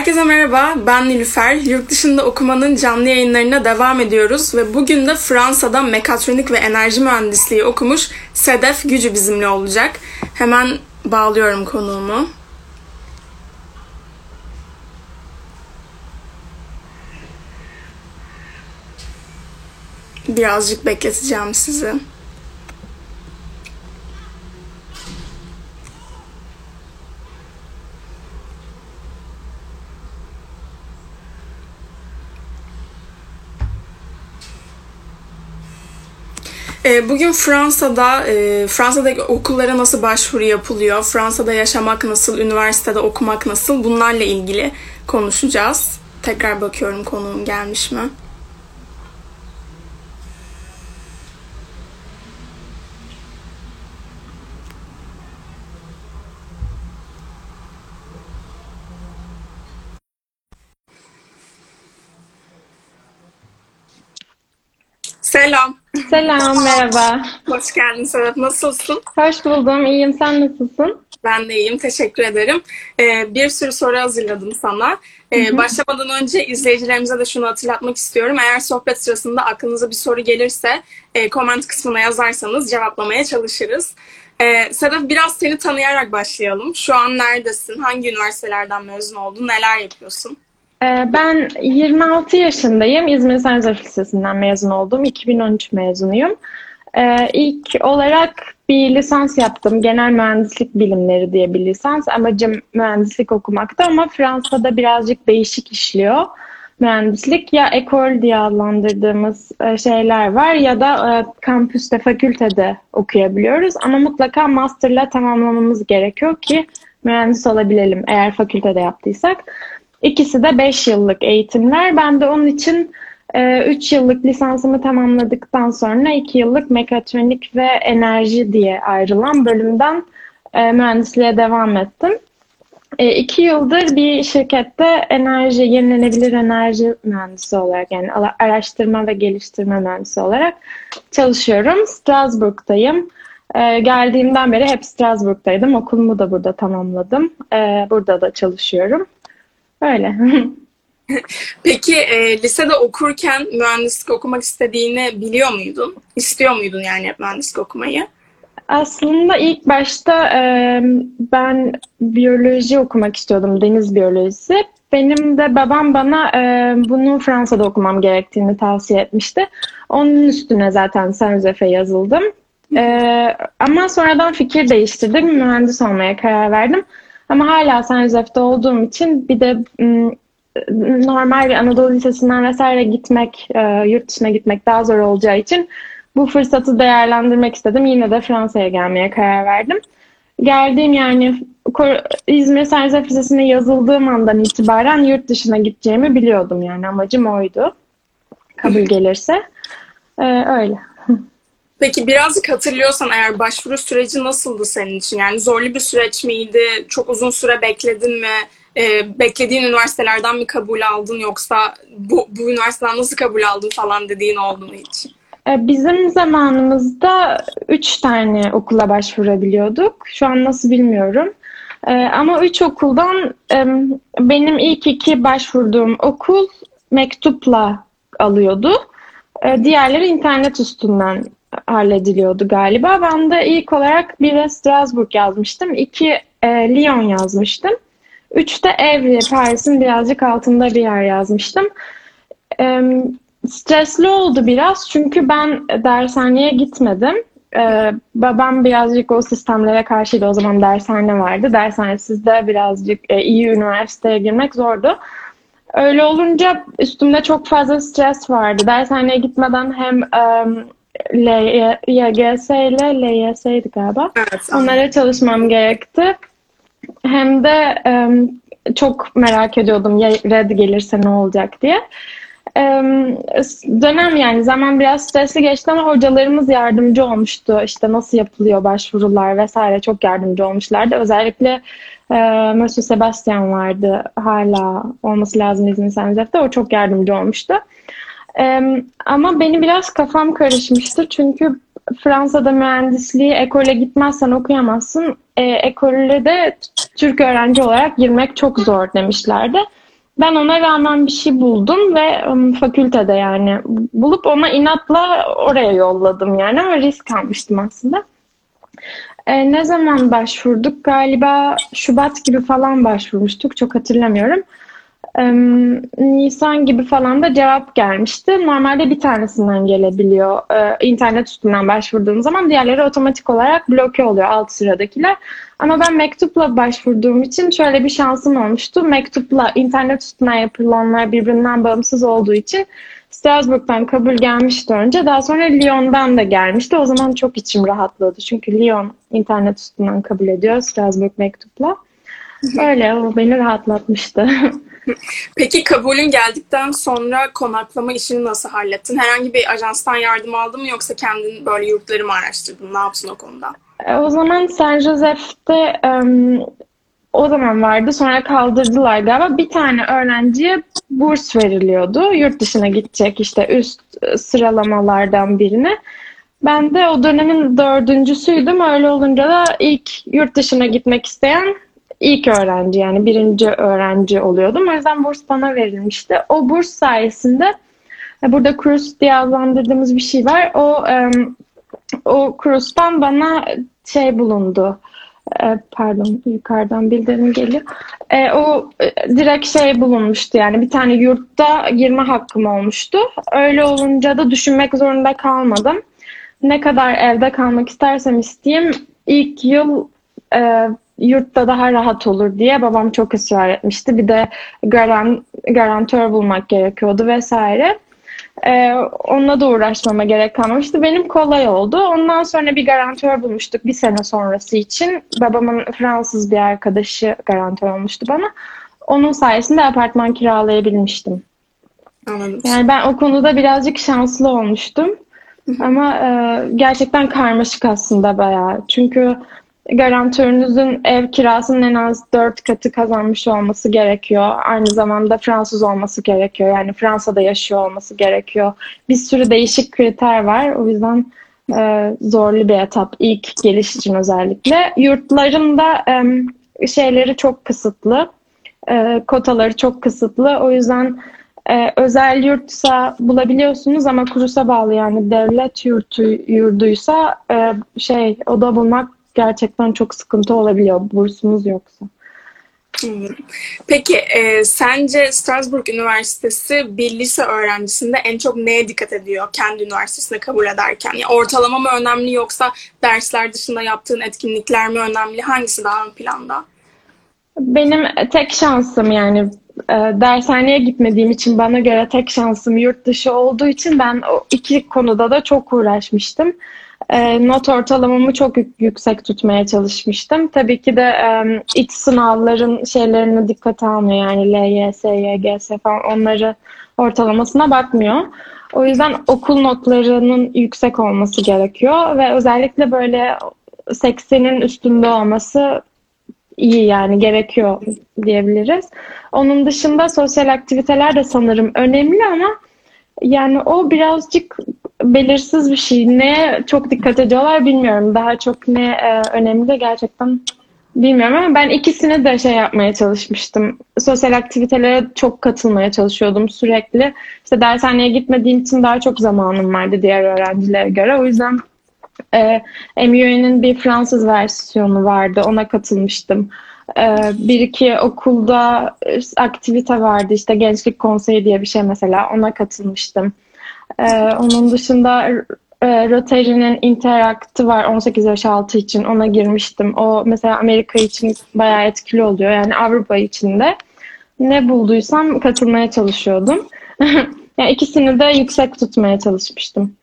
Herkese merhaba, ben Nilüfer. Yurt dışında okumanın canlı yayınlarına devam ediyoruz ve bugün de Fransa'da mekatronik ve enerji mühendisliği okumuş Sedef Gücü bizimle olacak. Hemen bağlıyorum konuğumu. Birazcık bekleteceğim sizi. Bugün Fransa'da, e, Fransa'daki okullara nasıl başvuru yapılıyor, Fransa'da yaşamak nasıl, üniversitede okumak nasıl bunlarla ilgili konuşacağız. Tekrar bakıyorum konuğum gelmiş mi? Selam. Selam, merhaba. Hoş geldin Serap. Nasılsın? Hoş buldum, iyiyim. Sen nasılsın? Ben de iyiyim. Teşekkür ederim. Ee, bir sürü soru hazırladım sana. Ee, başlamadan önce izleyicilerimize de şunu hatırlatmak istiyorum. Eğer sohbet sırasında aklınıza bir soru gelirse e, comment kısmına yazarsanız cevaplamaya çalışırız. Ee, Sedef biraz seni tanıyarak başlayalım. Şu an neredesin? Hangi üniversitelerden mezun oldun? Neler yapıyorsun? Ee, ben 26 yaşındayım. İzmir Saint Joseph Lisesi'nden mezun oldum. 2013 mezunuyum. Ee, ilk olarak bir lisans yaptım. Genel mühendislik bilimleri diye bir lisans. Amacım mühendislik okumakta ama Fransa'da birazcık değişik işliyor. Mühendislik ya ekol diye adlandırdığımız e, şeyler var ya da e, kampüste, fakültede okuyabiliyoruz. Ama mutlaka masterla tamamlamamız gerekiyor ki mühendis olabilelim eğer fakültede yaptıysak. İkisi de 5 yıllık eğitimler. Ben de onun için 3 yıllık lisansımı tamamladıktan sonra 2 yıllık mekatronik ve enerji diye ayrılan bölümden e, mühendisliğe devam ettim. 2 yıldır bir şirkette enerji, yenilenebilir enerji mühendisi olarak yani araştırma ve geliştirme mühendisi olarak çalışıyorum. Strasbourg'dayım. E, geldiğimden beri hep Strasbourg'daydım. Okulumu da burada tamamladım. E, burada da çalışıyorum. Öyle. Peki e, lisede okurken mühendislik okumak istediğini biliyor muydun? İstiyor muydun yani hep mühendislik okumayı? Aslında ilk başta e, ben biyoloji okumak istiyordum, deniz biyolojisi. Benim de babam bana e, bunu Fransa'da okumam gerektiğini tavsiye etmişti. Onun üstüne zaten Joseph'e yazıldım. E, ama sonradan fikir değiştirdim, mühendis olmaya karar verdim. Ama hala Joseph'te olduğum için bir de normal bir Anadolu Lisesi'nden vesaire gitmek, yurt dışına gitmek daha zor olacağı için bu fırsatı değerlendirmek istedim. Yine de Fransa'ya gelmeye karar verdim. Geldiğim yani İzmir Joseph Lisesi'ne yazıldığım andan itibaren yurt dışına gideceğimi biliyordum yani amacım oydu. Kabul gelirse. Ee, öyle. Peki birazcık hatırlıyorsan eğer başvuru süreci nasıldı senin için? Yani zorlu bir süreç miydi? Çok uzun süre bekledin mi? Ee, beklediğin üniversitelerden mi kabul aldın yoksa bu, bu üniversiteden nasıl kabul aldın falan dediğin oldu mu hiç? Bizim zamanımızda üç tane okula başvurabiliyorduk. Şu an nasıl bilmiyorum. Ama üç okuldan benim ilk iki başvurduğum okul mektupla alıyordu. Diğerleri internet üstünden hallediliyordu galiba. Ben de ilk olarak bir Strasbourg yazmıştım. iki e, Lyon yazmıştım. Üç de Evry, Paris'in birazcık altında bir yer yazmıştım. E, stresli oldu biraz çünkü ben dershaneye gitmedim. Ee, babam birazcık o sistemlere karşıydı. O zaman dershane vardı. Dershanesiz de birazcık e, iyi üniversiteye girmek zordu. Öyle olunca üstümde çok fazla stres vardı. Dershaneye gitmeden hem um, LYGS ile LYS'ydi galiba. Evet, Onlara çalışmam gerekti. Hem de çok merak ediyordum ya red gelirse ne olacak diye. Um, dönem yani zaman biraz stresli geçti ama hocalarımız yardımcı olmuştu. İşte nasıl yapılıyor başvurular vesaire çok yardımcı olmuşlardı. Özellikle e, Monsieur Sebastian vardı. Hala olması lazım İzmir Saint O çok yardımcı olmuştu. Ama beni biraz kafam karışmıştı çünkü Fransa'da mühendisliği ekole gitmezsen okuyamazsın. E, ekole de Türk öğrenci olarak girmek çok zor demişlerdi. Ben ona rağmen bir şey buldum ve um, fakültede yani bulup ona inatla oraya yolladım yani ama risk almıştım aslında. E, ne zaman başvurduk? Galiba Şubat gibi falan başvurmuştuk. Çok hatırlamıyorum. Nisan gibi falan da cevap gelmişti. Normalde bir tanesinden gelebiliyor. E, internet üstünden başvurduğum zaman diğerleri otomatik olarak bloke oluyor alt sıradakiler. Ama ben mektupla başvurduğum için şöyle bir şansım olmuştu. Mektupla internet üstünden yapılanlar birbirinden bağımsız olduğu için Strasbourg'dan kabul gelmişti önce. Daha sonra Lyon'dan da gelmişti. O zaman çok içim rahatladı. Çünkü Lyon internet üstünden kabul ediyor Strasbourg mektupla. Öyle o beni rahatlatmıştı. Peki kabulün geldikten sonra konaklama işini nasıl hallettin? Herhangi bir ajanstan yardım aldın mı yoksa kendin böyle yurtları mı araştırdın? Ne yaptın o konuda? E, o zaman Saint Joseph'te um, o zaman vardı. Sonra kaldırdılar galiba. Bir tane öğrenciye burs veriliyordu. Yurt dışına gidecek işte üst sıralamalardan birine. Ben de o dönemin dördüncüsüydüm. Öyle olunca da ilk yurt dışına gitmek isteyen ilk öğrenci yani birinci öğrenci oluyordum. O yüzden burs bana verilmişti. O burs sayesinde e, burada kurs diye adlandırdığımız bir şey var. O o kurstan bana şey bulundu. E, pardon yukarıdan bildirim geliyor. E, o direkt şey bulunmuştu yani bir tane yurtta girme hakkım olmuştu. Öyle olunca da düşünmek zorunda kalmadım. Ne kadar evde kalmak istersem isteyeyim ilk yıl yurtta daha rahat olur diye babam çok ısrar etmişti. Bir de garan, garantör bulmak gerekiyordu vesaire. Ee, onunla da uğraşmama gerek kalmamıştı. Benim kolay oldu. Ondan sonra bir garantör bulmuştuk bir sene sonrası için. Babamın Fransız bir arkadaşı garantör olmuştu bana. Onun sayesinde apartman kiralayabilmiştim. Anladım. Yani ben o konuda birazcık şanslı olmuştum. Ama e, gerçekten karmaşık aslında bayağı. Çünkü garantörünüzün ev kirasının en az dört katı kazanmış olması gerekiyor. Aynı zamanda Fransız olması gerekiyor. Yani Fransa'da yaşıyor olması gerekiyor. Bir sürü değişik kriter var. O yüzden e, zorlu bir etap ilk geliş için özellikle. Yurtların da e, şeyleri çok kısıtlı. E, kotaları çok kısıtlı. O yüzden e, özel yurtsa bulabiliyorsunuz ama kursa bağlı yani devlet yurtu yurduysa e, şey oda bulmak gerçekten çok sıkıntı olabiliyor bursunuz yoksa. Peki e, sence Strasbourg Üniversitesi bir lise öğrencisinde en çok neye dikkat ediyor kendi üniversitesine kabul ederken? Yani ortalama mı önemli yoksa dersler dışında yaptığın etkinlikler mi önemli? Hangisi daha ön planda? Benim tek şansım yani e, dershaneye gitmediğim için bana göre tek şansım yurt dışı olduğu için ben o iki konuda da çok uğraşmıştım e, not ortalamamı çok yüksek tutmaya çalışmıştım. Tabii ki de iç sınavların şeylerini dikkate almıyor. Yani LYS, YGS falan onları ortalamasına bakmıyor. O yüzden okul notlarının yüksek olması gerekiyor ve özellikle böyle 80'in üstünde olması iyi yani gerekiyor diyebiliriz. Onun dışında sosyal aktiviteler de sanırım önemli ama yani o birazcık belirsiz bir şey. Neye çok dikkat ediyorlar bilmiyorum. Daha çok ne e, önemli gerçekten bilmiyorum ama ben ikisini de şey yapmaya çalışmıştım. Sosyal aktivitelere çok katılmaya çalışıyordum sürekli. İşte dershaneye gitmediğim için daha çok zamanım vardı diğer öğrencilere göre. O yüzden e, MUA'nın bir Fransız versiyonu vardı. Ona katılmıştım. E, bir iki okulda aktivite vardı. İşte gençlik konseyi diye bir şey mesela. Ona katılmıştım. Ee, onun dışında e, Rotary'nin Interact'ı var 18 yaş altı için ona girmiştim. O mesela Amerika için bayağı etkili oluyor. Yani Avrupa için de. Ne bulduysam katılmaya çalışıyordum. yani ikisini de yüksek tutmaya çalışmıştım.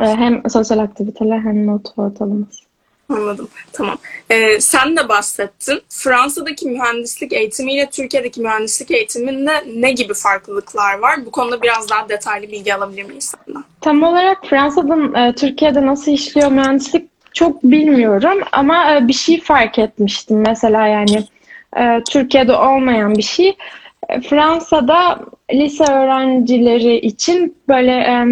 Ee, hem sosyal aktiviteler hem not ortalaması. Anladım. Tamam. Ee, sen de bahsettin. Fransa'daki mühendislik eğitimiyle Türkiye'deki mühendislik eğitiminde ne gibi farklılıklar var? Bu konuda biraz daha detaylı bilgi alabilir miyiz senden? Tam olarak Fransa'da, e, Türkiye'de nasıl işliyor mühendislik çok bilmiyorum ama e, bir şey fark etmiştim. Mesela yani e, Türkiye'de olmayan bir şey. Fransa'da lise öğrencileri için böyle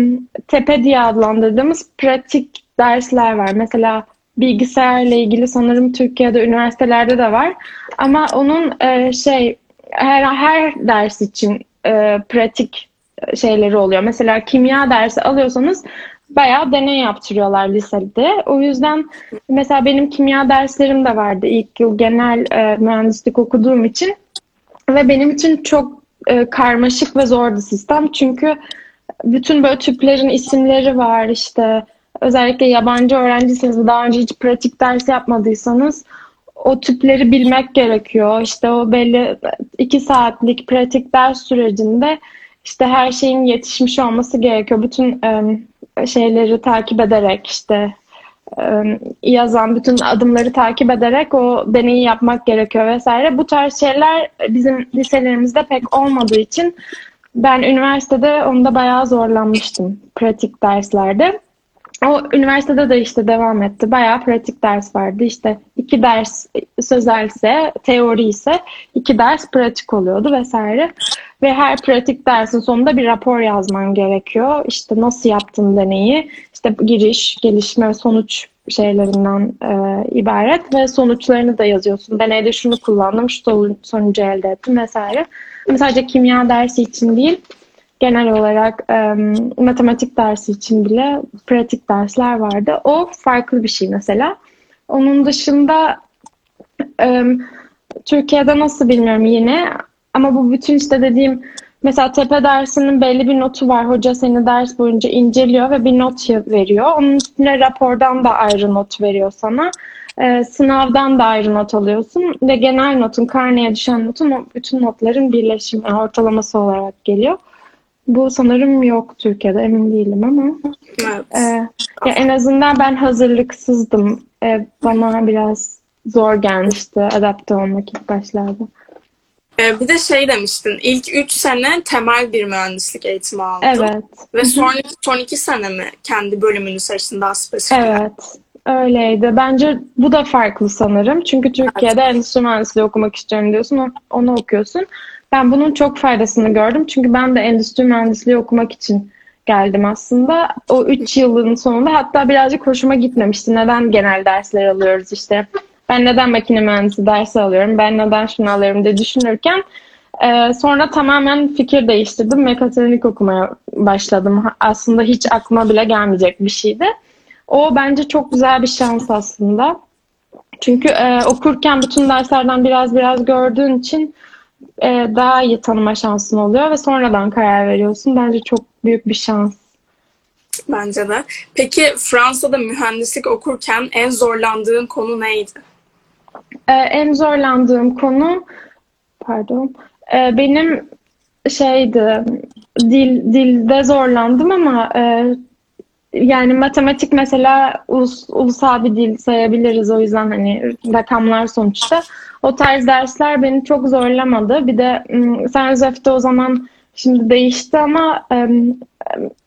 tepe diye adlandırdığımız pratik dersler var. Mesela bilgisayarla ilgili sanırım Türkiye'de üniversitelerde de var. Ama onun e, şey her, her ders için e, pratik şeyleri oluyor. Mesela kimya dersi alıyorsanız bayağı deney yaptırıyorlar lisede. O yüzden mesela benim kimya derslerim de vardı ilk yıl genel e, mühendislik okuduğum için ve benim için çok e, karmaşık ve zordu sistem. Çünkü bütün böyle tüplerin isimleri var işte özellikle yabancı öğrencisiniz daha önce hiç pratik ders yapmadıysanız o tüpleri bilmek gerekiyor. İşte o belli iki saatlik pratik ders sürecinde işte her şeyin yetişmiş olması gerekiyor. Bütün şeyleri takip ederek işte yazan bütün adımları takip ederek o deneyi yapmak gerekiyor vesaire. Bu tarz şeyler bizim liselerimizde pek olmadığı için ben üniversitede onda bayağı zorlanmıştım pratik derslerde. O üniversitede de işte devam etti. Bayağı pratik ders vardı. İşte iki ders sözelse, teori ise iki ders pratik oluyordu vesaire. Ve her pratik dersin sonunda bir rapor yazman gerekiyor. İşte nasıl yaptın deneyi, işte giriş, gelişme sonuç şeylerinden e, ibaret ve sonuçlarını da yazıyorsun. Deneyde şunu kullandım, şu sonucu elde ettim vesaire. Sadece kimya dersi için değil, genel olarak e, matematik dersi için bile pratik dersler vardı. O farklı bir şey mesela. Onun dışında e, Türkiye'de nasıl bilmiyorum yine ama bu bütün işte dediğim mesela tepe dersinin belli bir notu var. Hoca seni ders boyunca inceliyor ve bir not veriyor. Onun üstüne rapordan da ayrı not veriyor sana. Ee, sınavdan da ayrı not alıyorsun ve genel notun, karneye düşen notun bütün notların birleşimi, ortalaması olarak geliyor. Bu sanırım yok Türkiye'de emin değilim ama. Evet. E, ya en azından ben hazırlıksızdım. E, bana biraz zor gelmişti adapte olmak ilk başlarda. Ee, bir de şey demiştin, ilk 3 sene temel bir mühendislik eğitimi aldın. Evet. Ve son, son 2 sene mi kendi bölümünü seçtin daha spesifik? Evet. Öyleydi. Bence bu da farklı sanırım. Çünkü Türkiye'de endüstri mühendisliği okumak istiyorum diyorsun. Onu okuyorsun. Ben bunun çok faydasını gördüm. Çünkü ben de endüstri mühendisliği okumak için geldim aslında. O 3 yılın sonunda hatta birazcık hoşuma gitmemişti. Neden genel dersler alıyoruz işte. Ben neden makine mühendisi dersi alıyorum, ben neden şunu alıyorum diye düşünürken e, sonra tamamen fikir değiştirdim. Mekatronik okumaya başladım. Aslında hiç aklıma bile gelmeyecek bir şeydi. O bence çok güzel bir şans aslında. Çünkü e, okurken bütün derslerden biraz biraz gördüğün için e, daha iyi tanıma şansın oluyor ve sonradan karar veriyorsun. Bence çok büyük bir şans. Bence de. Peki Fransa'da mühendislik okurken en zorlandığın konu neydi? Ee, en zorlandığım konu pardon e, benim şeydi dil dilde zorlandım ama e, yani matematik mesela ulus, ulusal bir dil sayabiliriz o yüzden hani rakamlar sonuçta o tarz dersler beni çok zorlamadı. Bir de Saint Joseph'te o zaman şimdi değişti ama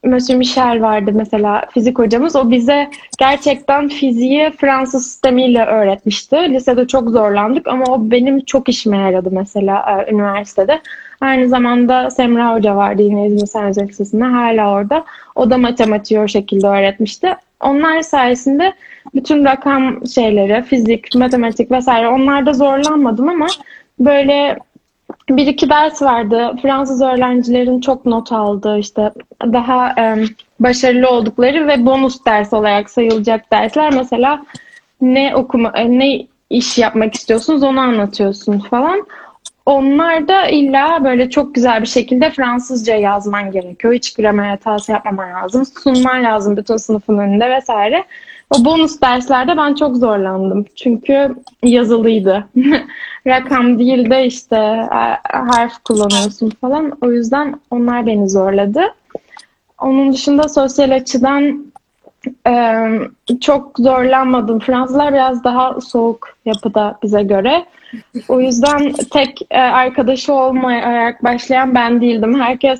Monsieur Michel vardı mesela fizik hocamız. O bize gerçekten fiziği Fransız sistemiyle öğretmişti. Lisede çok zorlandık ama o benim çok işime yaradı mesela e, üniversitede. Aynı zamanda Semra Hoca vardı yine İzmir Saint Lisesi'nde hala orada. O da matematiği o şekilde öğretmişti. Onlar sayesinde bütün rakam şeyleri, fizik, matematik vesaire onlarda zorlanmadım ama böyle bir iki ders vardı. Fransız öğrencilerin çok not aldığı işte daha e, başarılı oldukları ve bonus ders olarak sayılacak dersler. Mesela ne okuma, ne iş yapmak istiyorsunuz onu anlatıyorsun falan. Onlar da illa böyle çok güzel bir şekilde Fransızca yazman gerekiyor. Hiç gramer hatası yapmaman lazım. Sunman lazım bütün sınıfın önünde vesaire. O bonus derslerde ben çok zorlandım. Çünkü yazılıydı. Rakam değil de işte e, harf kullanıyorsun falan. O yüzden onlar beni zorladı. Onun dışında sosyal açıdan e, çok zorlanmadım. Fransızlar biraz daha soğuk yapıda bize göre. O yüzden tek e, arkadaşı olmayarak başlayan ben değildim. Herkes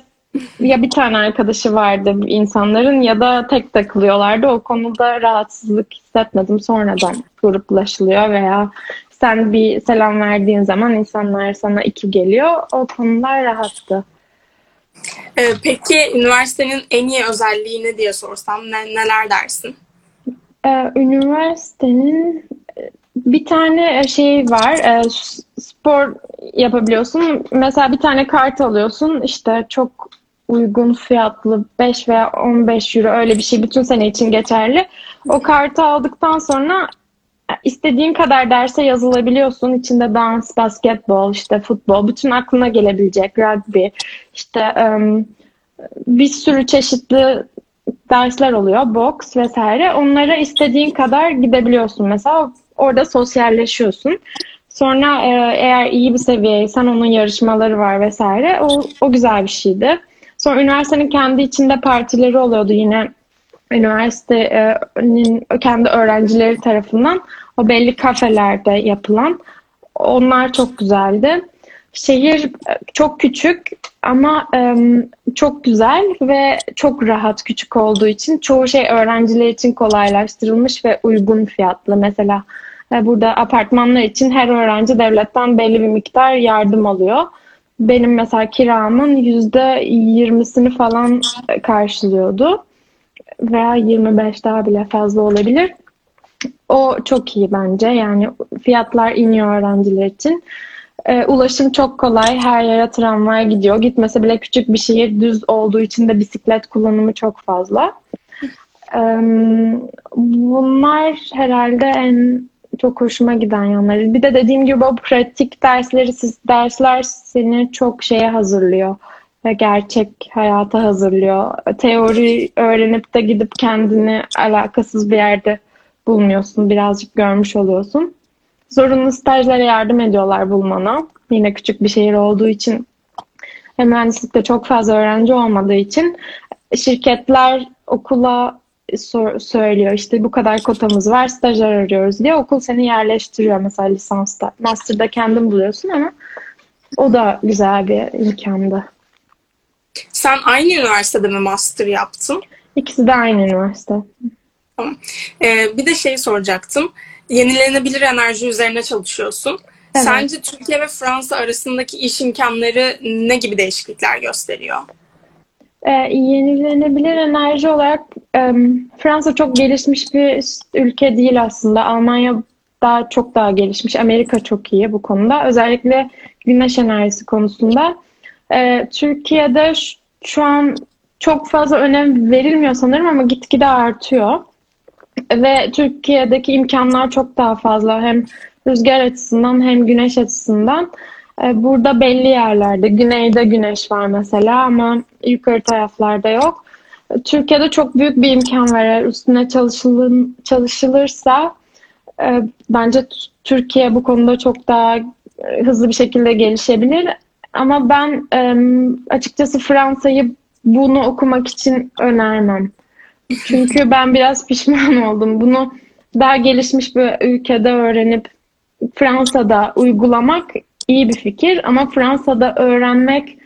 ya bir tane arkadaşı vardı insanların ya da tek takılıyorlardı. O konuda rahatsızlık hissetmedim. Sonradan gruplaşılıyor veya sen bir selam verdiğin zaman insanlar sana iki geliyor. O konular rahattı. Ee, peki üniversitenin en iyi özelliği ne diye sorsam ne, neler dersin? Ee, üniversitenin bir tane şey var. E, spor yapabiliyorsun. Mesela bir tane kart alıyorsun. İşte çok uygun fiyatlı 5 veya 15 euro öyle bir şey bütün sene için geçerli. O kartı aldıktan sonra istediğin kadar derse yazılabiliyorsun. İçinde dans, basketbol, işte futbol, bütün aklına gelebilecek rugby, işte bir sürü çeşitli dersler oluyor, boks vesaire. Onlara istediğin kadar gidebiliyorsun. Mesela orada sosyalleşiyorsun. Sonra eğer iyi bir seviyeysen onun yarışmaları var vesaire. O, o güzel bir şeydi. Sonra üniversitenin kendi içinde partileri oluyordu yine üniversitenin kendi öğrencileri tarafından o belli kafelerde yapılan. Onlar çok güzeldi. Şehir çok küçük ama çok güzel ve çok rahat küçük olduğu için çoğu şey öğrenciler için kolaylaştırılmış ve uygun fiyatlı. Mesela e, burada apartmanlar için her öğrenci devletten belli bir miktar yardım alıyor. Benim mesela kiramın yüzde yirmisini falan karşılıyordu veya 25 daha bile fazla olabilir. O çok iyi bence. Yani fiyatlar iniyor öğrenciler için. E, ulaşım çok kolay. Her yere tramvay gidiyor. Gitmese bile küçük bir şehir düz olduğu için de bisiklet kullanımı çok fazla. E, bunlar herhalde en çok hoşuma giden yanları. Bir de dediğim gibi o pratik dersleri, dersler seni çok şeye hazırlıyor ve gerçek hayata hazırlıyor. Teori öğrenip de gidip kendini alakasız bir yerde bulmuyorsun. Birazcık görmüş oluyorsun. Zorunlu stajlara yardım ediyorlar bulmana. Yine küçük bir şehir olduğu için ve mühendislikte çok fazla öğrenci olmadığı için şirketler okula söylüyor işte bu kadar kotamız var stajyer arıyoruz diye okul seni yerleştiriyor mesela lisansta. Master'da kendin buluyorsun ama o da güzel bir imkandı. Sen aynı üniversitede mi master yaptın? İkisi de aynı üniversite. Tamam. Ee, bir de şey soracaktım. Yenilenebilir enerji üzerine çalışıyorsun. Evet. Sence Türkiye ve Fransa arasındaki iş imkanları ne gibi değişiklikler gösteriyor? Ee, yenilenebilir enerji olarak e, Fransa çok gelişmiş bir ülke değil aslında. Almanya daha çok daha gelişmiş. Amerika çok iyi bu konuda. Özellikle güneş enerjisi konusunda. Ee, Türkiye'de şu an çok fazla önem verilmiyor sanırım ama gitgide artıyor. Ve Türkiye'deki imkanlar çok daha fazla hem rüzgar açısından hem güneş açısından. Ee, burada belli yerlerde, güneyde güneş var mesela ama yukarı taraflarda yok. Türkiye'de çok büyük bir imkan var. Eğer üstüne çalışılın, çalışılırsa e, bence Türkiye bu konuda çok daha e, hızlı bir şekilde gelişebilir. Ama ben e, açıkçası Fransa'yı bunu okumak için önermem. Çünkü ben biraz pişman oldum. Bunu daha gelişmiş bir ülkede öğrenip Fransa'da uygulamak iyi bir fikir ama Fransa'da öğrenmek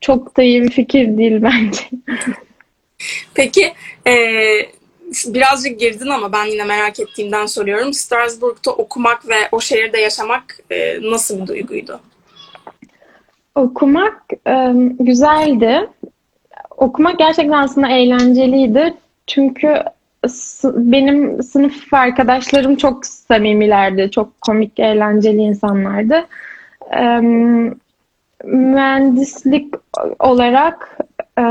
çok da iyi bir fikir değil bence. Peki e, birazcık girdin ama ben yine merak ettiğimden soruyorum. Strasbourg'da okumak ve o şehirde yaşamak e, nasıl bir duyguydu? Okumak e, güzeldi. Okumak gerçekten aslında eğlenceliydi. Çünkü benim sınıf arkadaşlarım çok samimilerdi. Çok komik, eğlenceli insanlardı. E, mühendislik olarak e,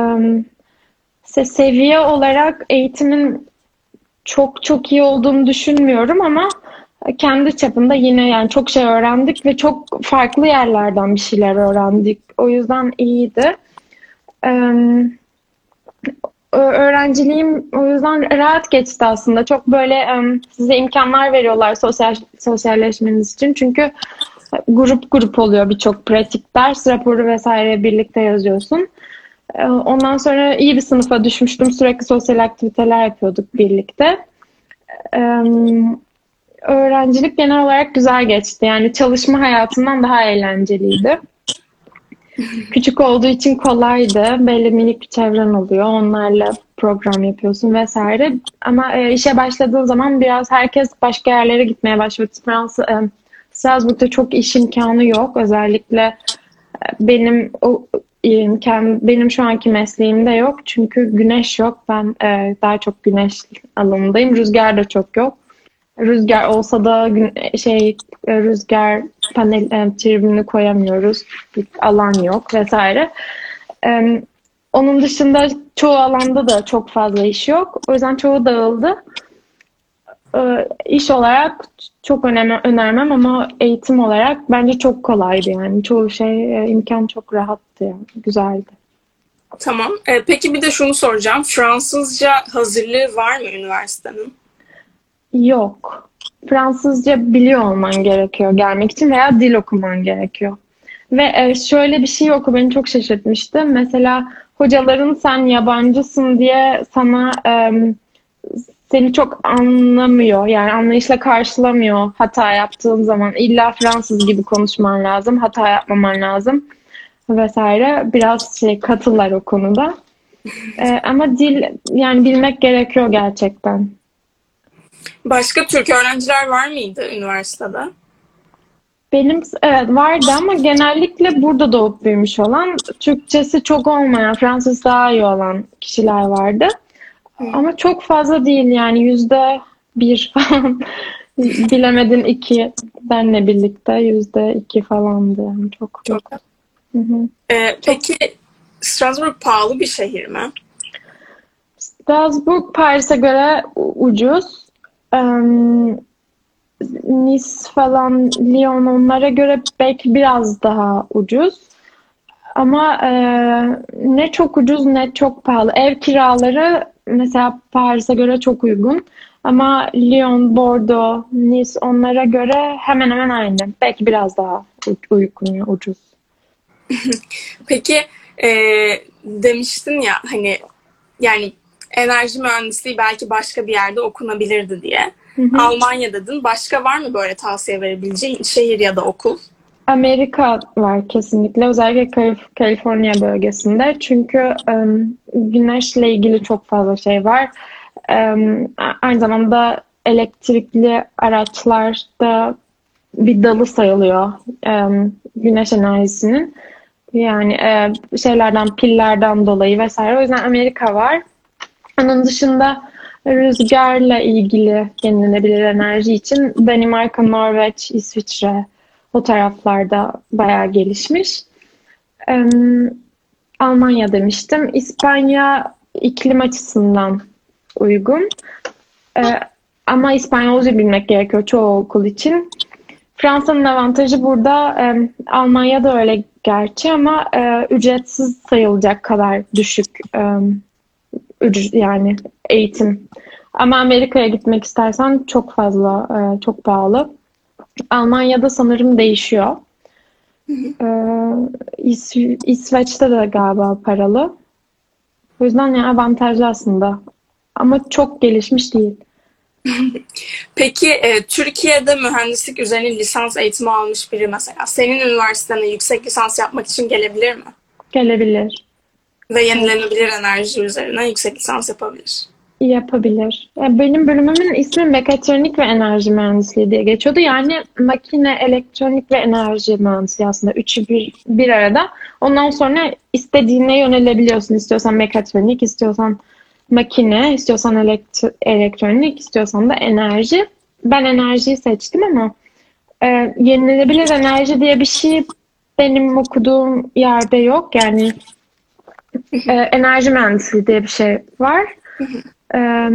seviye olarak eğitimin çok çok iyi olduğunu düşünmüyorum ama kendi çapında yine yani çok şey öğrendik ve çok farklı yerlerden bir şeyler öğrendik. O yüzden iyiydi. öğrenciliğim o yüzden rahat geçti aslında. Çok böyle size imkanlar veriyorlar sosyal sosyalleşmeniz için. Çünkü grup grup oluyor birçok pratik ders raporu vesaire birlikte yazıyorsun. Ondan sonra iyi bir sınıfa düşmüştüm. Sürekli sosyal aktiviteler yapıyorduk birlikte öğrencilik genel olarak güzel geçti. Yani çalışma hayatından daha eğlenceliydi. Küçük olduğu için kolaydı. Belli minik bir çevren oluyor. Onlarla program yapıyorsun vesaire. Ama e, işe başladığın zaman biraz herkes başka yerlere gitmeye başladı. Fransa, e, Strasbourg'da çok iş imkanı yok. Özellikle e, benim o imkan benim şu anki mesleğimde yok. Çünkü güneş yok. Ben e, daha çok güneş alanındayım. Rüzgar da çok yok. Rüzgar olsa da gün, şey rüzgar panel e, tribünü koyamıyoruz. Bir alan yok vesaire. E, onun dışında çoğu alanda da çok fazla iş yok. O yüzden çoğu dağıldı. E, iş olarak çok önemli, önermem ama eğitim olarak bence çok kolaydı yani. Çoğu şey e, imkan çok rahattı yani. Güzeldi. Tamam. E, peki bir de şunu soracağım. Fransızca hazırlığı var mı üniversitenin? Yok. Fransızca biliyor olman gerekiyor gelmek için veya dil okuman gerekiyor. Ve e, şöyle bir şey oku beni çok şaşırtmıştı. Mesela hocaların sen yabancısın diye sana e, seni çok anlamıyor. Yani anlayışla karşılamıyor hata yaptığın zaman. İlla Fransız gibi konuşman lazım. Hata yapmaman lazım vesaire. Biraz şey katılar o konuda. E, ama dil yani bilmek gerekiyor gerçekten. Başka Türk öğrenciler var mıydı üniversitede? Benim evet vardı ama genellikle burada doğup büyümüş olan, Türkçesi çok olmayan, Fransız daha iyi olan kişiler vardı. Ama çok fazla değil yani yüzde bir falan. Bilemedin iki benle birlikte yüzde iki falandı. Yani çok çok. Hı hı. Ee, peki Strasbourg pahalı bir şehir mi? Strasbourg Paris'e göre ucuz. Um, Nice falan, Lyon onlara göre belki biraz daha ucuz. Ama e, ne çok ucuz ne çok pahalı. Ev kiraları mesela Paris'e göre çok uygun. Ama Lyon, Bordeaux, Nice onlara göre hemen hemen aynı. Belki biraz daha uygun, ucuz. Peki e, demiştin ya hani yani enerji mühendisliği belki başka bir yerde okunabilirdi diye. Hı hı. Almanya dedin. Başka var mı böyle tavsiye verebileceğin şehir ya da okul? Amerika var kesinlikle. Özellikle Kaliforniya bölgesinde. Çünkü um, güneşle ilgili çok fazla şey var. Um, aynı zamanda elektrikli araçlarda bir dalı sayılıyor um, güneş enerjisinin. Yani e, şeylerden, pillerden dolayı vesaire. O yüzden Amerika var. Onun dışında rüzgarla ilgili yenilenebilir enerji için Danimarka, Norveç, İsviçre o taraflarda bayağı gelişmiş. Ee, Almanya demiştim. İspanya iklim açısından uygun. Ee, ama İspanyolca bilmek gerekiyor çoğu okul için. Fransa'nın avantajı burada e, Almanya'da öyle gerçi ama e, ücretsiz sayılacak kadar düşük e, yani eğitim. Ama Amerika'ya gitmek istersen çok fazla, e, çok pahalı. Almanya'da sanırım değişiyor. Ee, İs İsveç'te de galiba paralı. O yüzden yani avantajlı aslında. Ama çok gelişmiş değil. Peki e, Türkiye'de mühendislik üzerine lisans eğitimi almış biri mesela senin üniversitene yüksek lisans yapmak için gelebilir mi? Gelebilir. Ve yenilenebilir enerji üzerine yüksek lisans yapabilir. Yapabilir. Benim bölümümün ismi mekatronik ve enerji mühendisliği diye geçiyordu. Yani makine, elektronik ve enerji mühendisliği aslında üçü bir, bir arada. Ondan sonra istediğine yönelebiliyorsun. İstiyorsan mekatronik, istiyorsan makine, istiyorsan elektro elektronik, istiyorsan da enerji. Ben enerjiyi seçtim ama e, yenilenebilir enerji diye bir şey benim okuduğum yerde yok. Yani e, enerji mühendisliği diye bir şey var. Ee,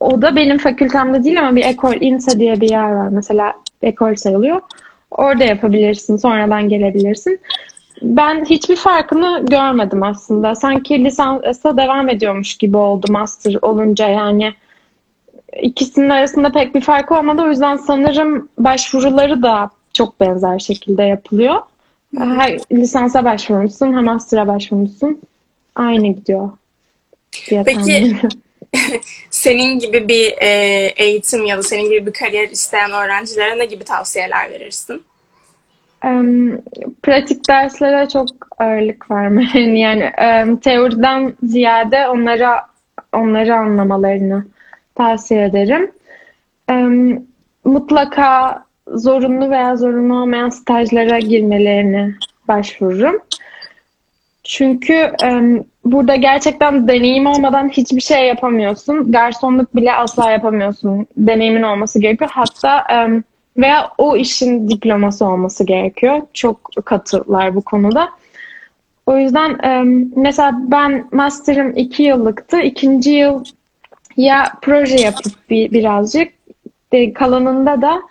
o da benim fakültemde değil ama bir ekol, INSA diye bir yer var. Mesela ekol sayılıyor. Orada yapabilirsin. Sonradan gelebilirsin. Ben hiçbir farkını görmedim aslında. Sanki lisansa devam ediyormuş gibi oldu master olunca yani. ikisinin arasında pek bir fark olmadı. O yüzden sanırım başvuruları da çok benzer şekilde yapılıyor. Her lisansa başvurmuşsun, hem master'a başvurmuşsun. Aynı gidiyor. Peki senin gibi bir e, eğitim ya da senin gibi bir kariyer isteyen öğrencilere ne gibi tavsiyeler verirsin? Um, pratik derslere çok ağırlık vermeyin. Yani um, teoriden ziyade onlara onları anlamalarını tavsiye ederim. Um, mutlaka zorunlu veya zorunlu olmayan stajlara girmelerini başvururum. Çünkü e, burada gerçekten deneyim olmadan hiçbir şey yapamıyorsun. Garsonluk bile asla yapamıyorsun. Deneyimin olması gerekiyor. Hatta e, veya o işin diploması olması gerekiyor. Çok katılar bu konuda. O yüzden e, mesela ben master'ım iki yıllıktı. İkinci yıl ya proje yapıp bir, birazcık de, kalanında da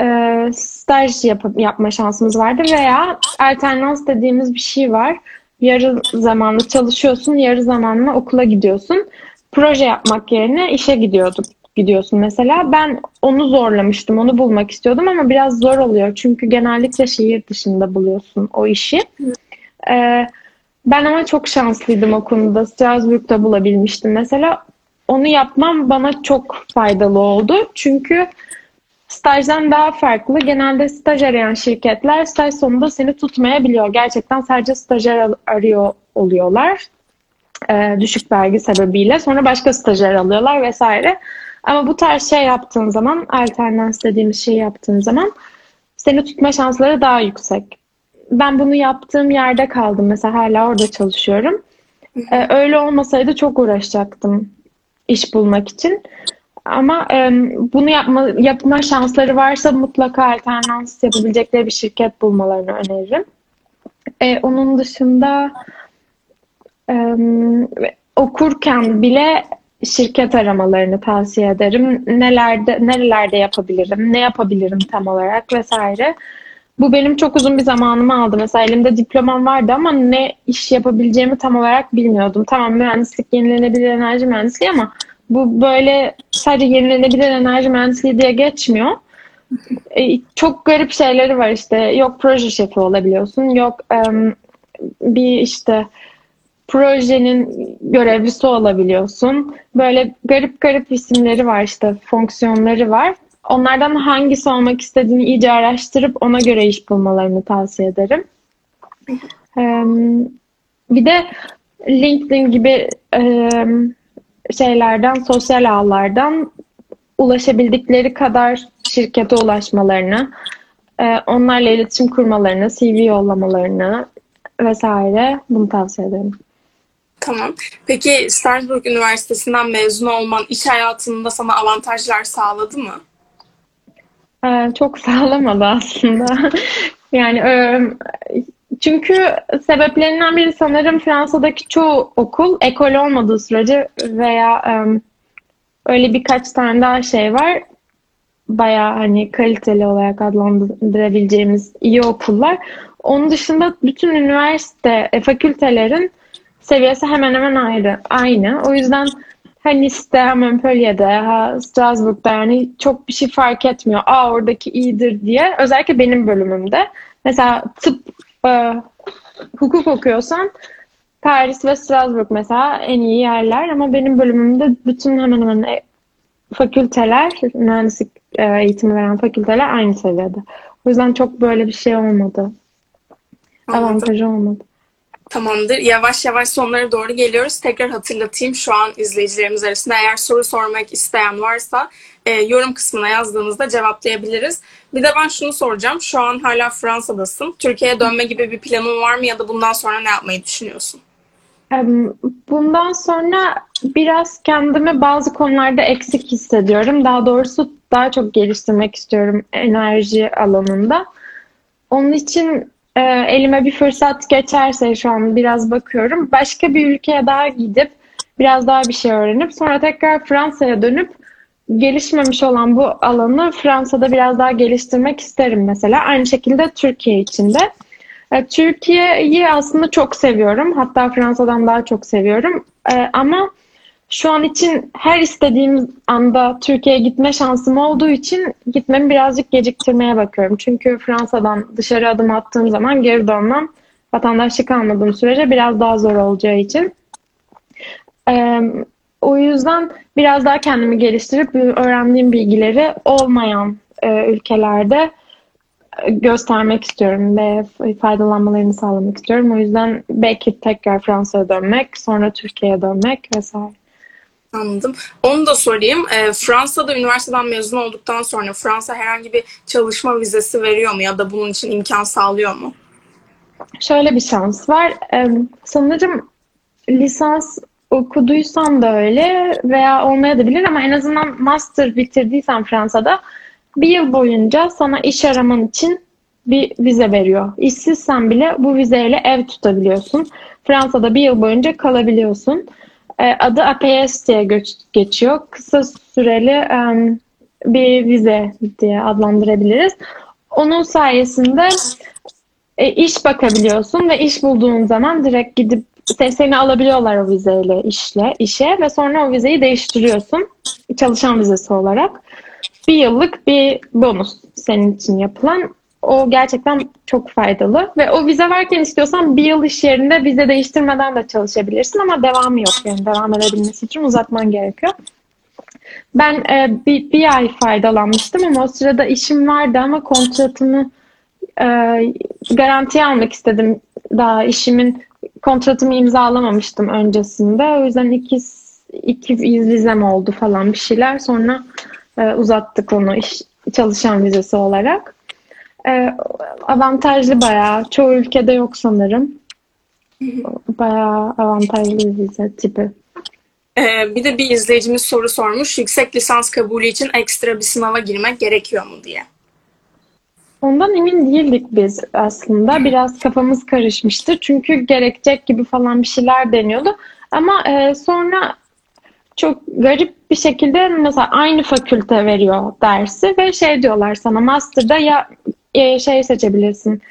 e, staj yapıp, yapma şansımız vardı veya alternans dediğimiz bir şey var. Yarı zamanlı çalışıyorsun, yarı zamanlı okula gidiyorsun. Proje yapmak yerine işe gidiyorduk gidiyorsun mesela. Ben onu zorlamıştım, onu bulmak istiyordum ama biraz zor oluyor. Çünkü genellikle şehir dışında buluyorsun o işi. Ee, ben ama çok şanslıydım o konuda. Strasbourg'da bulabilmiştim mesela. Onu yapmam bana çok faydalı oldu. Çünkü stajdan daha farklı. Genelde staj arayan şirketler staj sonunda seni tutmayabiliyor. Gerçekten sadece stajyer arıyor oluyorlar. Ee, düşük vergi sebebiyle. Sonra başka stajyer alıyorlar vesaire. Ama bu tarz şey yaptığın zaman, alternans dediğimiz şey yaptığın zaman seni tutma şansları daha yüksek. Ben bunu yaptığım yerde kaldım. Mesela hala orada çalışıyorum. Ee, öyle olmasaydı çok uğraşacaktım iş bulmak için. Ama e, bunu yapma, yapma şansları varsa mutlaka alternans yapabilecekleri bir şirket bulmalarını öneririm. E, onun dışında e, okurken bile şirket aramalarını tavsiye ederim. Nelerde nerelerde yapabilirim, ne yapabilirim tam olarak vesaire. Bu benim çok uzun bir zamanımı aldı. Mesela elimde diplomam vardı ama ne iş yapabileceğimi tam olarak bilmiyordum. Tamam mühendislik yenilenebilir enerji mühendisliği ama bu böyle sadece yenilenebilir enerji mühendisliği diye geçmiyor. E, çok garip şeyleri var işte. Yok proje şefi olabiliyorsun. Yok um, bir işte projenin görevlisi olabiliyorsun. Böyle garip garip isimleri var işte, fonksiyonları var. Onlardan hangisi olmak istediğini iyice araştırıp ona göre iş bulmalarını tavsiye ederim. Bir de LinkedIn gibi şeylerden, sosyal ağlardan ulaşabildikleri kadar şirkete ulaşmalarını, onlarla iletişim kurmalarını, CV yollamalarını vesaire bunu tavsiye ederim. Tamam. Peki Strasbourg Üniversitesi'nden mezun olman iş hayatında sana avantajlar sağladı mı? Ee, çok sağlamadı aslında. yani e, çünkü sebeplerinden biri sanırım Fransa'daki çoğu okul ekol olmadığı sürece veya e, öyle birkaç tane daha şey var. Baya hani kaliteli olarak adlandırabileceğimiz iyi okullar. Onun dışında bütün üniversite e, fakültelerin seviyesi hemen hemen ayrı, aynı. O yüzden hani Nice'de, ha Montpellier'de, ha Strasbourg'da yani çok bir şey fark etmiyor. Aa oradaki iyidir diye. Özellikle benim bölümümde. Mesela tıp, e, hukuk okuyorsan Paris ve Strasbourg mesela en iyi yerler ama benim bölümümde bütün hemen hemen e, fakülteler, mühendislik e, eğitimi veren fakülteler aynı seviyede. O yüzden çok böyle bir şey olmadı. Anladım. Avantajı olmadı. Tamamdır. Yavaş yavaş sonlara doğru geliyoruz. Tekrar hatırlatayım şu an izleyicilerimiz arasında eğer soru sormak isteyen varsa e, yorum kısmına yazdığınızda cevaplayabiliriz. Bir de ben şunu soracağım. Şu an hala Fransa'dasın. Türkiye'ye dönme gibi bir planın var mı ya da bundan sonra ne yapmayı düşünüyorsun? Bundan sonra biraz kendimi bazı konularda eksik hissediyorum. Daha doğrusu daha çok geliştirmek istiyorum enerji alanında. Onun için e, elime bir fırsat geçerse şu an biraz bakıyorum. Başka bir ülkeye daha gidip biraz daha bir şey öğrenip sonra tekrar Fransa'ya dönüp gelişmemiş olan bu alanı Fransa'da biraz daha geliştirmek isterim mesela. Aynı şekilde Türkiye için de. E, Türkiye'yi aslında çok seviyorum. Hatta Fransa'dan daha çok seviyorum. E, ama şu an için her istediğim anda Türkiye'ye gitme şansım olduğu için gitmemi birazcık geciktirmeye bakıyorum. Çünkü Fransa'dan dışarı adım attığım zaman geri dönmem vatandaşlık almadığım sürece biraz daha zor olacağı için. O yüzden biraz daha kendimi geliştirip öğrendiğim bilgileri olmayan e, ülkelerde göstermek istiyorum ve faydalanmalarını sağlamak istiyorum. O yüzden belki tekrar Fransa'ya dönmek, sonra Türkiye'ye dönmek vesaire. Anladım. Onu da sorayım. E, Fransa'da üniversiteden mezun olduktan sonra Fransa herhangi bir çalışma vizesi veriyor mu ya da bunun için imkan sağlıyor mu? Şöyle bir şans var. Ee, sanırım lisans okuduysan da öyle veya olmayabilir ama en azından master bitirdiysen Fransa'da bir yıl boyunca sana iş araman için bir vize veriyor. İşsizsen bile bu vizeyle ev tutabiliyorsun. Fransa'da bir yıl boyunca kalabiliyorsun. Ee, adı APS diye geçiyor. Kısa süreli bir vize diye adlandırabiliriz. Onun sayesinde e, iş bakabiliyorsun ve iş bulduğun zaman direkt gidip seni alabiliyorlar o vizeyle işle işe ve sonra o vizeyi değiştiriyorsun çalışan vizesi olarak. Bir yıllık bir bonus senin için yapılan. O gerçekten çok faydalı ve o vize varken istiyorsan bir yıl iş yerinde vize değiştirmeden de çalışabilirsin ama devamı yok yani devam edebilmesi için uzatman gerekiyor. Ben e, bir, bir ay faydalanmıştım ama o sırada işim vardı ama kontratımı e, garantiye almak istedim. Daha işimin kontratımı imzalamamıştım öncesinde. O yüzden iki, iki vizem oldu falan bir şeyler. Sonra e, uzattık onu iş, çalışan vizesi olarak. E, avantajlı bayağı. Çoğu ülkede yok sanırım. Bayağı avantajlı bir vize tipi. Ee, bir de bir izleyicimiz soru sormuş. Yüksek lisans kabulü için ekstra bir sınava girmek gerekiyor mu diye. Ondan emin değildik biz aslında. Biraz kafamız karışmıştı. Çünkü gerekecek gibi falan bir şeyler deniyordu. Ama e, sonra çok garip bir şekilde mesela aynı fakülte veriyor dersi ve şey diyorlar sana master'da ya e, şey seçebilirsin.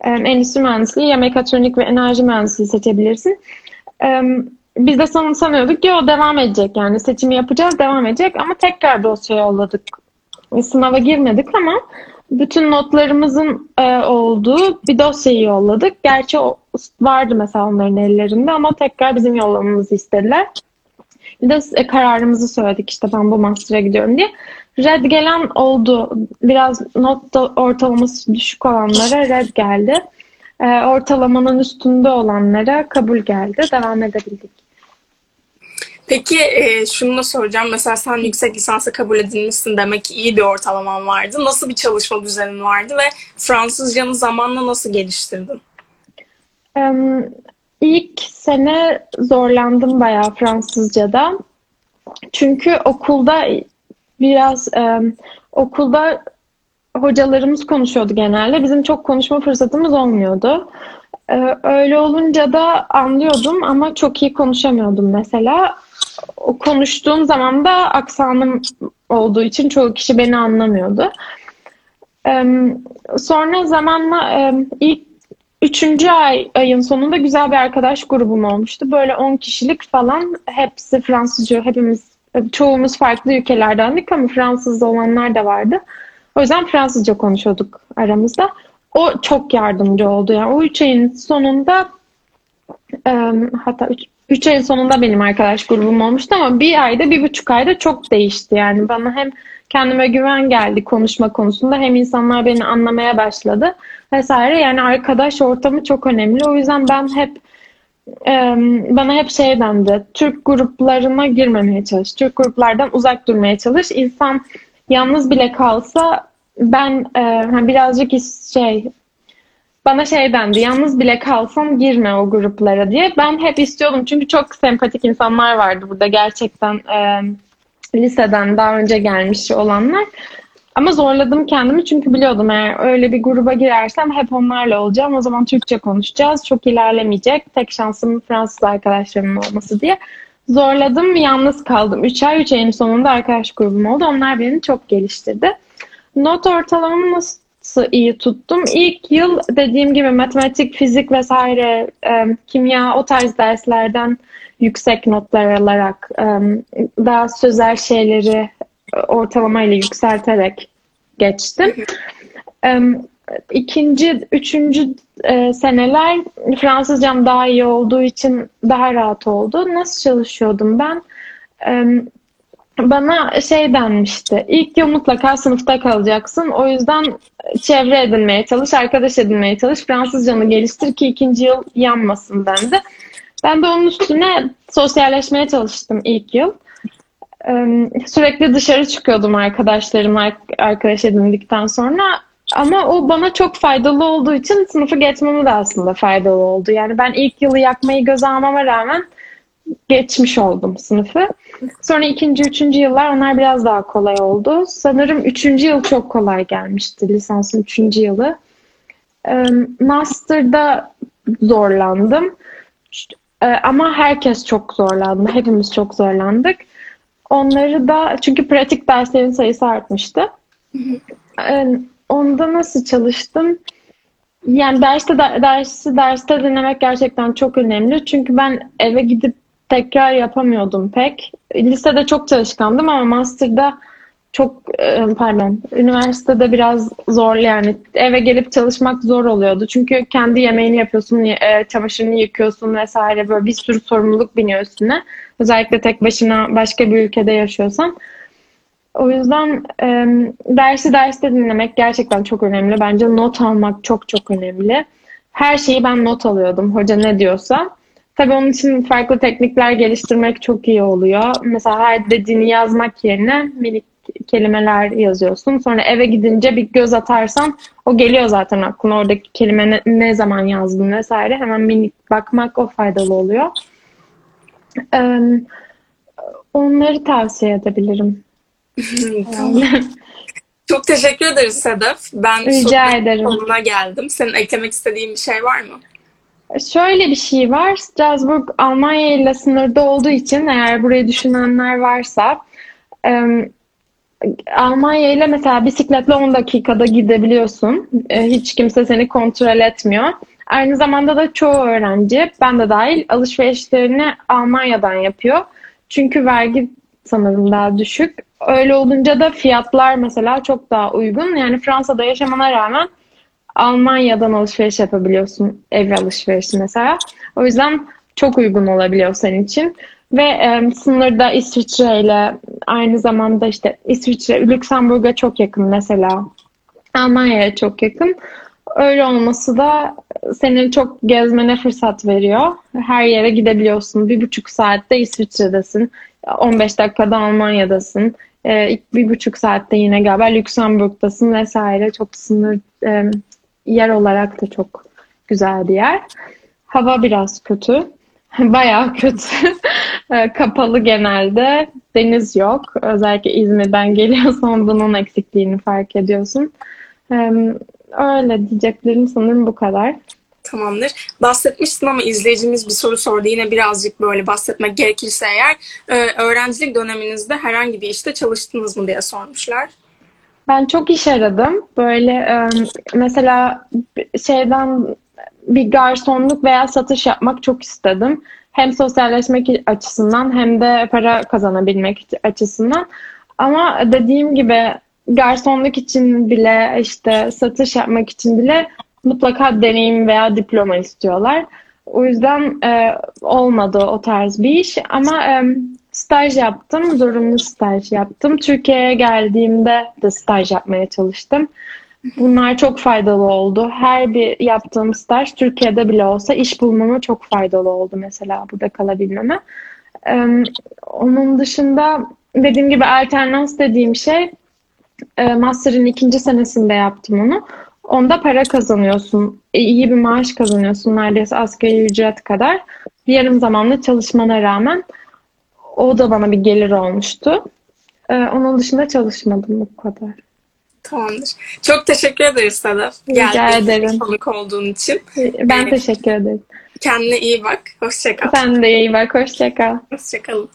E, endüstri mühendisliği ya mekatronik ve enerji mühendisliği seçebilirsin. E, biz de san sanıyorduk ki o devam edecek yani seçimi yapacağız devam edecek ama tekrar dosya yolladık. Sınava girmedik ama bütün notlarımızın e, olduğu bir dosyayı yolladık. Gerçi o vardı mesela onların ellerinde ama tekrar bizim yollamamızı istediler. Bir de e, kararımızı söyledik işte ben bu master'a gidiyorum diye. Red gelen oldu. Biraz not ortalaması düşük olanlara red geldi. E, ortalamanın üstünde olanlara kabul geldi. Devam edebildik. Peki e, şunu da soracağım. Mesela sen yüksek lisansa kabul edilmişsin demek ki iyi bir ortalaman vardı. Nasıl bir çalışma düzenin vardı ve Fransızcanı zamanla nasıl geliştirdin? Um, ilk sene zorlandım bayağı Fransızca'da. Çünkü okulda biraz um, okulda hocalarımız konuşuyordu genelde. Bizim çok konuşma fırsatımız olmuyordu. Ee, öyle olunca da anlıyordum ama çok iyi konuşamıyordum mesela o konuştuğum zaman da aksanım olduğu için çoğu kişi beni anlamıyordu. sonra zamanla ilk üçüncü ay, ayın sonunda güzel bir arkadaş grubum olmuştu. Böyle 10 kişilik falan hepsi Fransızca, hepimiz çoğumuz farklı ülkelerdendik ama Fransız olanlar da vardı. O yüzden Fransızca konuşuyorduk aramızda. O çok yardımcı oldu. Yani o üç ayın sonunda hatta üç, üç ayın sonunda benim arkadaş grubum olmuştu ama bir ayda, bir buçuk ayda çok değişti. Yani bana hem kendime güven geldi konuşma konusunda hem insanlar beni anlamaya başladı vesaire. Yani arkadaş ortamı çok önemli. O yüzden ben hep bana hep şey dendi. Türk gruplarına girmemeye çalış. Türk gruplardan uzak durmaya çalış. İnsan yalnız bile kalsa ben birazcık şey bana şey dendi yalnız bile kalsam girme o gruplara diye. Ben hep istiyordum çünkü çok sempatik insanlar vardı burada gerçekten e, liseden daha önce gelmiş olanlar. Ama zorladım kendimi çünkü biliyordum eğer öyle bir gruba girersem hep onlarla olacağım. O zaman Türkçe konuşacağız. Çok ilerlemeyecek. Tek şansım Fransız arkadaşlarımın olması diye. Zorladım, yalnız kaldım. 3 ay, 3 ayın sonunda arkadaş grubum oldu. Onlar beni çok geliştirdi. Not ortalamamı nasıl iyi tuttum. İlk yıl dediğim gibi matematik, fizik vesaire, e, kimya o tarz derslerden yüksek notlar alarak e, daha sözel şeyleri ortalamayla yükselterek geçtim. E, ikinci, üçüncü e, seneler Fransızcam daha iyi olduğu için daha rahat oldu. Nasıl çalışıyordum ben? E, bana şey denmişti. İlk yıl mutlaka sınıfta kalacaksın. O yüzden çevre edinmeye çalış, arkadaş edinmeye çalış. Fransızcanı geliştir ki ikinci yıl yanmasın dendi. Ben de onun üstüne sosyalleşmeye çalıştım ilk yıl. Sürekli dışarı çıkıyordum arkadaşlarım arkadaş edindikten sonra. Ama o bana çok faydalı olduğu için sınıfı geçmeme de aslında faydalı oldu. Yani ben ilk yılı yakmayı göze almama rağmen geçmiş oldum sınıfı. Sonra ikinci, üçüncü yıllar onlar biraz daha kolay oldu. Sanırım üçüncü yıl çok kolay gelmişti. Lisansın üçüncü yılı. Master'da zorlandım. Ama herkes çok zorlandı. Hepimiz çok zorlandık. Onları da çünkü pratik derslerin sayısı artmıştı. Onda nasıl çalıştım? Yani derste dersi derste dinlemek gerçekten çok önemli. Çünkü ben eve gidip tekrar yapamıyordum pek. Lisede çok çalışkandım ama master'da çok e, pardon üniversitede biraz zor yani eve gelip çalışmak zor oluyordu. Çünkü kendi yemeğini yapıyorsun, e, çamaşırını yıkıyorsun vesaire böyle bir sürü sorumluluk biniyor üstüne. Özellikle tek başına başka bir ülkede yaşıyorsan. O yüzden e, dersi derste dinlemek gerçekten çok önemli. Bence not almak çok çok önemli. Her şeyi ben not alıyordum. Hoca ne diyorsa. Tabii onun için farklı teknikler geliştirmek çok iyi oluyor. Mesela her dediğini yazmak yerine minik kelimeler yazıyorsun. Sonra eve gidince bir göz atarsan o geliyor zaten aklına. Oradaki kelime ne, ne zaman yazdın vesaire. Hemen minik bakmak o faydalı oluyor. Ee, onları tavsiye edebilirim. Çok teşekkür ederiz Sedef. Ben Rica ederim. sonuna geldim. Senin eklemek istediğin bir şey var mı? Şöyle bir şey var. Strasbourg Almanya ile sınırda olduğu için eğer burayı düşünenler varsa Almanya ile mesela bisikletle 10 dakikada gidebiliyorsun. Hiç kimse seni kontrol etmiyor. Aynı zamanda da çoğu öğrenci, ben de dahil alışverişlerini Almanya'dan yapıyor. Çünkü vergi sanırım daha düşük. Öyle olunca da fiyatlar mesela çok daha uygun. Yani Fransa'da yaşamana rağmen Almanya'dan alışveriş yapabiliyorsun. Ev alışverişi mesela. O yüzden çok uygun olabiliyor senin için. Ve e, sınırda İsviçre ile aynı zamanda işte İsviçre, Lüksemburg'a çok yakın mesela. Almanya'ya çok yakın. Öyle olması da senin çok gezmene fırsat veriyor. Her yere gidebiliyorsun. Bir buçuk saatte İsviçre'desin. 15 dakikada Almanya'dasın. Ee, bir buçuk saatte yine galiba Lüksemburg'dasın vesaire. Çok sınır e, yer olarak da çok güzel bir yer. Hava biraz kötü. Bayağı kötü. Ee, kapalı genelde. Deniz yok. Özellikle İzmir'den geliyorsan bunun eksikliğini fark ediyorsun. Öyle diyeceklerim sanırım bu kadar. Tamamdır. Bahsetmiştin ama izleyicimiz bir soru sordu. Yine birazcık böyle bahsetmek gerekirse eğer e, öğrencilik döneminizde herhangi bir işte çalıştınız mı diye sormuşlar. Ben çok iş aradım. Böyle mesela şeyden bir garsonluk veya satış yapmak çok istedim. Hem sosyalleşmek açısından hem de para kazanabilmek açısından. Ama dediğim gibi garsonluk için bile işte satış yapmak için bile mutlaka deneyim veya diploma istiyorlar. O yüzden e, olmadı o tarz bir iş ama e, staj yaptım, zorunlu staj yaptım. Türkiye'ye geldiğimde de staj yapmaya çalıştım. Bunlar çok faydalı oldu. Her bir yaptığım staj Türkiye'de bile olsa iş bulmama çok faydalı oldu mesela burada kalabilmeme. Ee, onun dışında dediğim gibi alternans dediğim şey e, master'ın ikinci senesinde yaptım onu. Onda para kazanıyorsun. E, iyi bir maaş kazanıyorsun. Neredeyse asgari ücret kadar. Yarım zamanlı çalışmana rağmen o da bana bir gelir olmuştu. Ee, onun dışında çalışmadım bu kadar. Tamamdır. Çok teşekkür ederiz Sedef. Rica Geldiğin ederim. Konuk olduğun için. Ben teşekkür ederim. Kendine iyi bak. Hoşçakal. Sen de iyi bak. Hoşçakal. Hoşçakalın.